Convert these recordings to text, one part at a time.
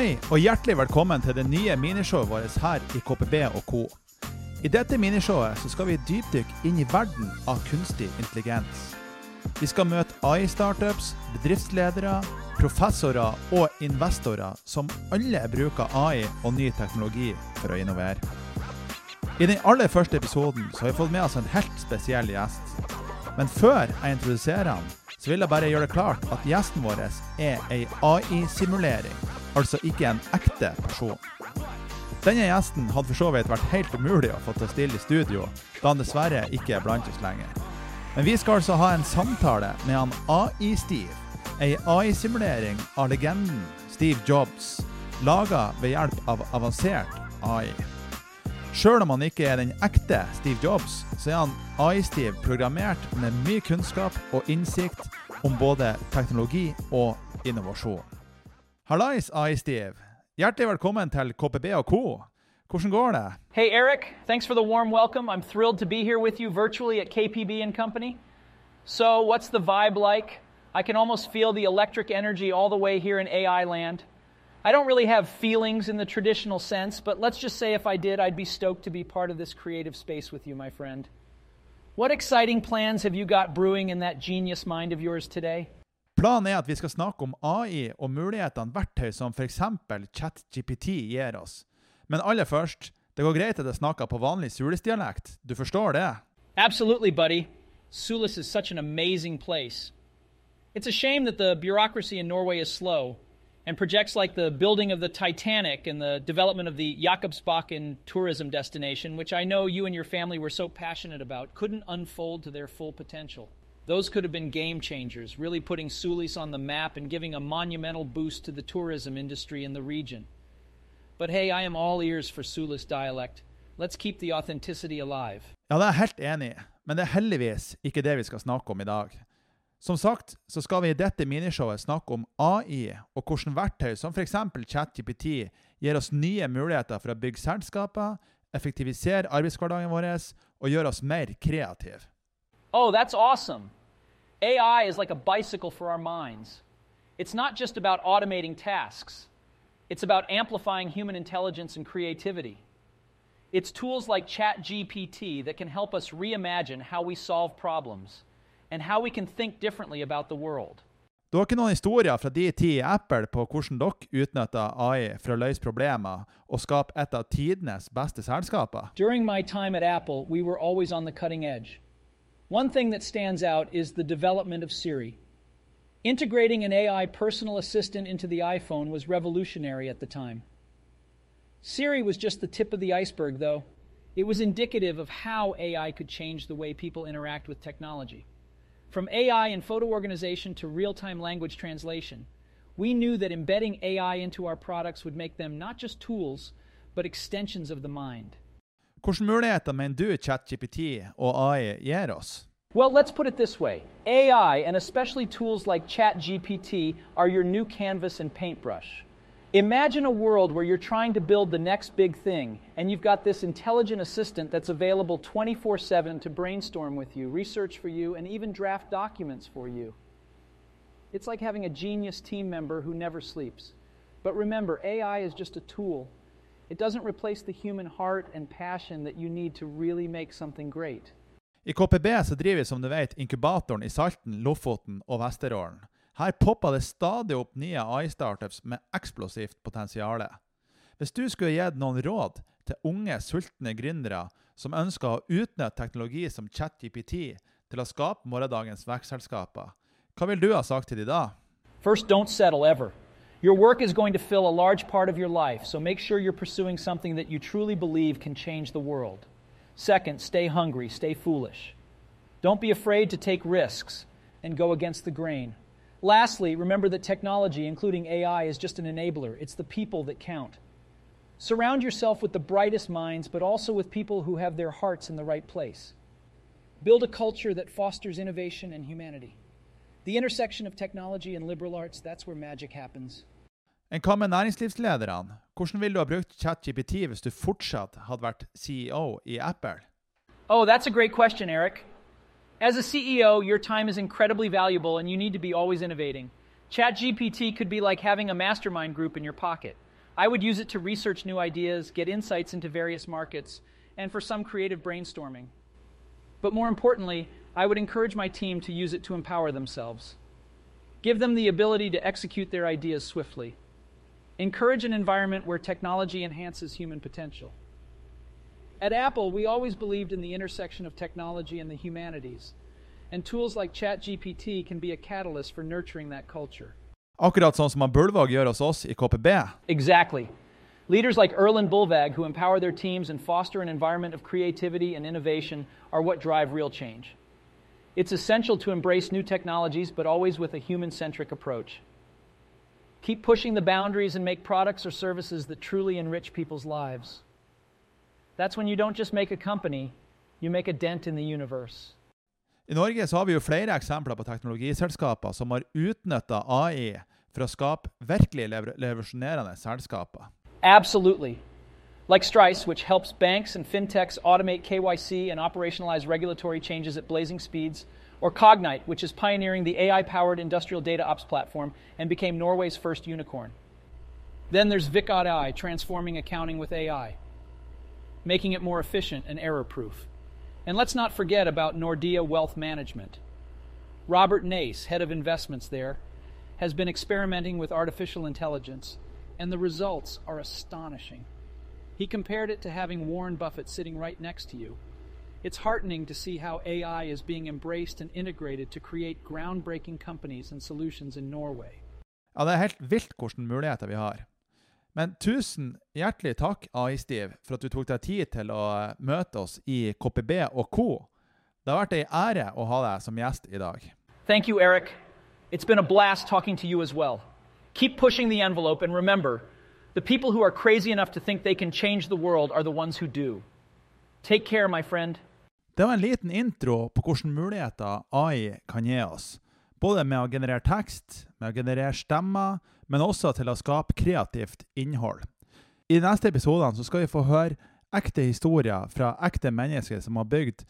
Hei, og hjertelig velkommen til det nye minishowet vårt her i KPB og co. I dette minishowet så skal vi dypdykke inn i verden av kunstig intelligens. Vi skal møte AI-startups, bedriftsledere, professorer og investorer som alle bruker AI og ny teknologi for å innovere. I den aller første episoden så har vi fått med oss en helt spesiell gjest. Men før jeg introduserer han, så vil jeg bare gjøre det klart at gjesten vår er ei AI-simulering, altså ikke en ekte person. Denne gjesten hadde for så vidt vært helt umulig å få til å stille i studio, da han dessverre ikke er blant oss lenger. Men vi skal altså ha en samtale med han AI-Steve, ei AI-simulering av legenden Steve Jobs, laga ved hjelp av avansert AI. Sjøl om han ikke er den ekte Steve Jobs, så er han AI-Steve programmert med mye kunnskap og innsikt om både teknologi og innovasjon. Hallais, AI-Steve. Hjertelig velkommen til KPB og co. Hvordan går det? Hey, Erik, thanks for the warm welcome. I'm thrilled to be here with you virtually at KPB and Company. So, what's the vibe like? I can almost feel the electric energy all the way here in AI land. I don't really have feelings in the traditional sense, but let's just say if I did, I'd be stoked to be part of this creative space with you, my friend. What exciting plans have you got brewing in that genius mind of yours today? Planen er at vi skal snakke om AI og mulighetene verktøy som f.eks. ChatGPT gir oss. Men aller først, det går greit at jeg snakker på vanlig sulisdialekt. Du forstår det? Absolutely, buddy. Sulis is such an amazing place. It's a shame that the bureaucracy in Norway is slow, and projects like the building of the Titanic and the development of the Jakobsbakken tourism destination, which I know you and your family were so passionate about, couldn't unfold to their full potential. Those could have been game changers, really putting Sulis on the map and giving a monumental boost to the tourism industry in the region. But hey, I am all ears for Sulis dialect. Let's keep the authenticity alive. Ja, det er jeg helt enig i, men det er heldigvis ikke det vi skal snakke om i dag. Som sagt så skal vi i dette minishowet snakke om AI og hvordan verktøy som f.eks. ChatGPT gir oss nye muligheter for å bygge selskaper, effektivisere arbeidshverdagen vår og gjøre oss mer kreative. Oh, that's awesome. AI is like a bicycle for our minds. It's not just about automating tasks, it's about amplifying human intelligence and creativity. It's tools like ChatGPT that can help us reimagine how we solve problems and how we can think differently about the world. Har noen historier fra de i Apple på hvordan dere utnytter AI for å løse problemer og skape et av tidenes beste selskaper? During my time at Apple, we were always on the cutting edge. One thing that stands out is the development of Siri. Integrating an AI personal assistant into the iPhone was revolutionary at the time. Siri was just the tip of the iceberg, though. It was indicative of how AI could change the way people interact with technology. From AI and photo organization to real time language translation, we knew that embedding AI into our products would make them not just tools, but extensions of the mind. Hvilke muligheter mener du ChatGPT og AI gir oss? Well, let's put it this way AI, and especially tools like ChatGPT, are your new canvas and paintbrush. Imagine a world where you're trying to build the next big thing, and you've got this intelligent assistant that's available 24 7 to brainstorm with you, research for you, and even draft documents for you. It's like having a genius team member who never sleeps. But remember, AI is just a tool. It doesn't replace the human heart and passion that you need to really make something great. I KPB så driver som du vet inkubatoren i Salten, Lofoten og Vesterålen. Her popper det stadig opp nye AI-startups med eksplosivt potensial. Hvis du skulle gitt noen råd til unge, sultne gründere som ønsker å utnytte teknologi som ChatGPT til å skape morgendagens vekstselskaper, hva vil du ha sagt til de da? First, don't settle ever. Your work is going to fill a large part of your life, so make sure you're pursuing something that you truly believe can change the world. Second, stay hungry, stay foolish. Don't be afraid to take risks and go against the grain. Lastly, remember that technology, including AI, is just an enabler. It's the people that count. Surround yourself with the brightest minds, but also with people who have their hearts in the right place. Build a culture that fosters innovation and humanity. The intersection of technology and liberal arts, that's where magic happens. En hva med næringslivslederne? Hvordan ville du ha brukt ChatGPT hvis du fortsatt hadde vært CEO i Apple? Oh, that's a great question, Erik. As a CEO, your time is incredibly valuable and you need to be always innovating. ChatGPT could be like having a mastermind group in your pocket. I would use it to research new ideas, get insights into various markets, and for some creative brainstorming. But more importantly, I would encourage my team to use it to empower themselves. Give them the ability to execute their ideas swiftly. Encourage an environment where technology enhances human potential. At Apple, we always believed in the intersection of technology and the humanities, and tools like ChatGPT can be a catalyst for nurturing that culture. Akkurat sånn som Bulvåg gjør hos oss i KPB. Exactly. Leaders like Erland Bulvåg, who empower their teams and foster an environment of creativity and innovation, are what drive real change. It's essential to embrace new technologies, but always with a human centric approach. Keep pushing the boundaries and make products or services that truly enrich people's lives. That's when you don't just make a company, you make a dent in the universe. I Norge så har vi jo flere eksempler på teknologiselskaper som har utnytta AI for å skape virkelig revolusjonerende selskaper. Absolutely. Like Strise, which helps banks and fintechs automate KYC and operationalize regulatory changes at blazing speeds, or Cognite, which is pioneering the AI powered industrial data ops platform and became Norway's first unicorn. Then there's Vic.ai, transforming accounting with AI, making it more efficient and error proof. And let's not forget about Nordea Wealth Management. Robert Næss, head of investments there, has been experimenting with artificial intelligence, and the results are astonishing. He compared it to having Warren Buffett sitting right next to you. It's heartening to see how AI is being embraced and integrated to create groundbreaking companies and solutions in Norway. Ja, det er helt vilt hvilke muligheter vi har. Men tusen hjertelig takk, AI-Stiv, for at du tok deg tid til å møte oss i KPB og Co. Det har vært ei ære å ha deg som gjest i dag. Thank you, Eric. It's been a blast talking to you as well. Keep pushing the envelope and remember, The people who are crazy enough to think they can change the world are the ones who do. Take care, my friend. Det var en liten intro på hvilke muligheter AI kan gi oss. Både med å generere tekst, med å generere stemmer, men også til å skape kreativt innhold. I de neste episodene skal vi få høre ekte historier fra ekte mennesker som har bygd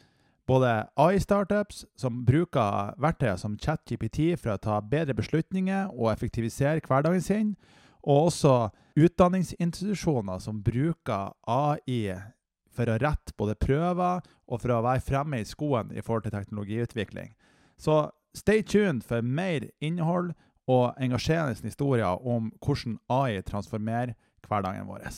både AI-startups, som bruker verktøyer som ChatGPT for å ta bedre beslutninger og effektivisere hverdagen sin, og også utdanningsinstitusjoner som bruker AI for å rette både prøver og for å være fremme i skoen i forhold til teknologiutvikling. Så stay tuned for mer innhold og engasjerende historier om hvordan AI transformerer hverdagen vår.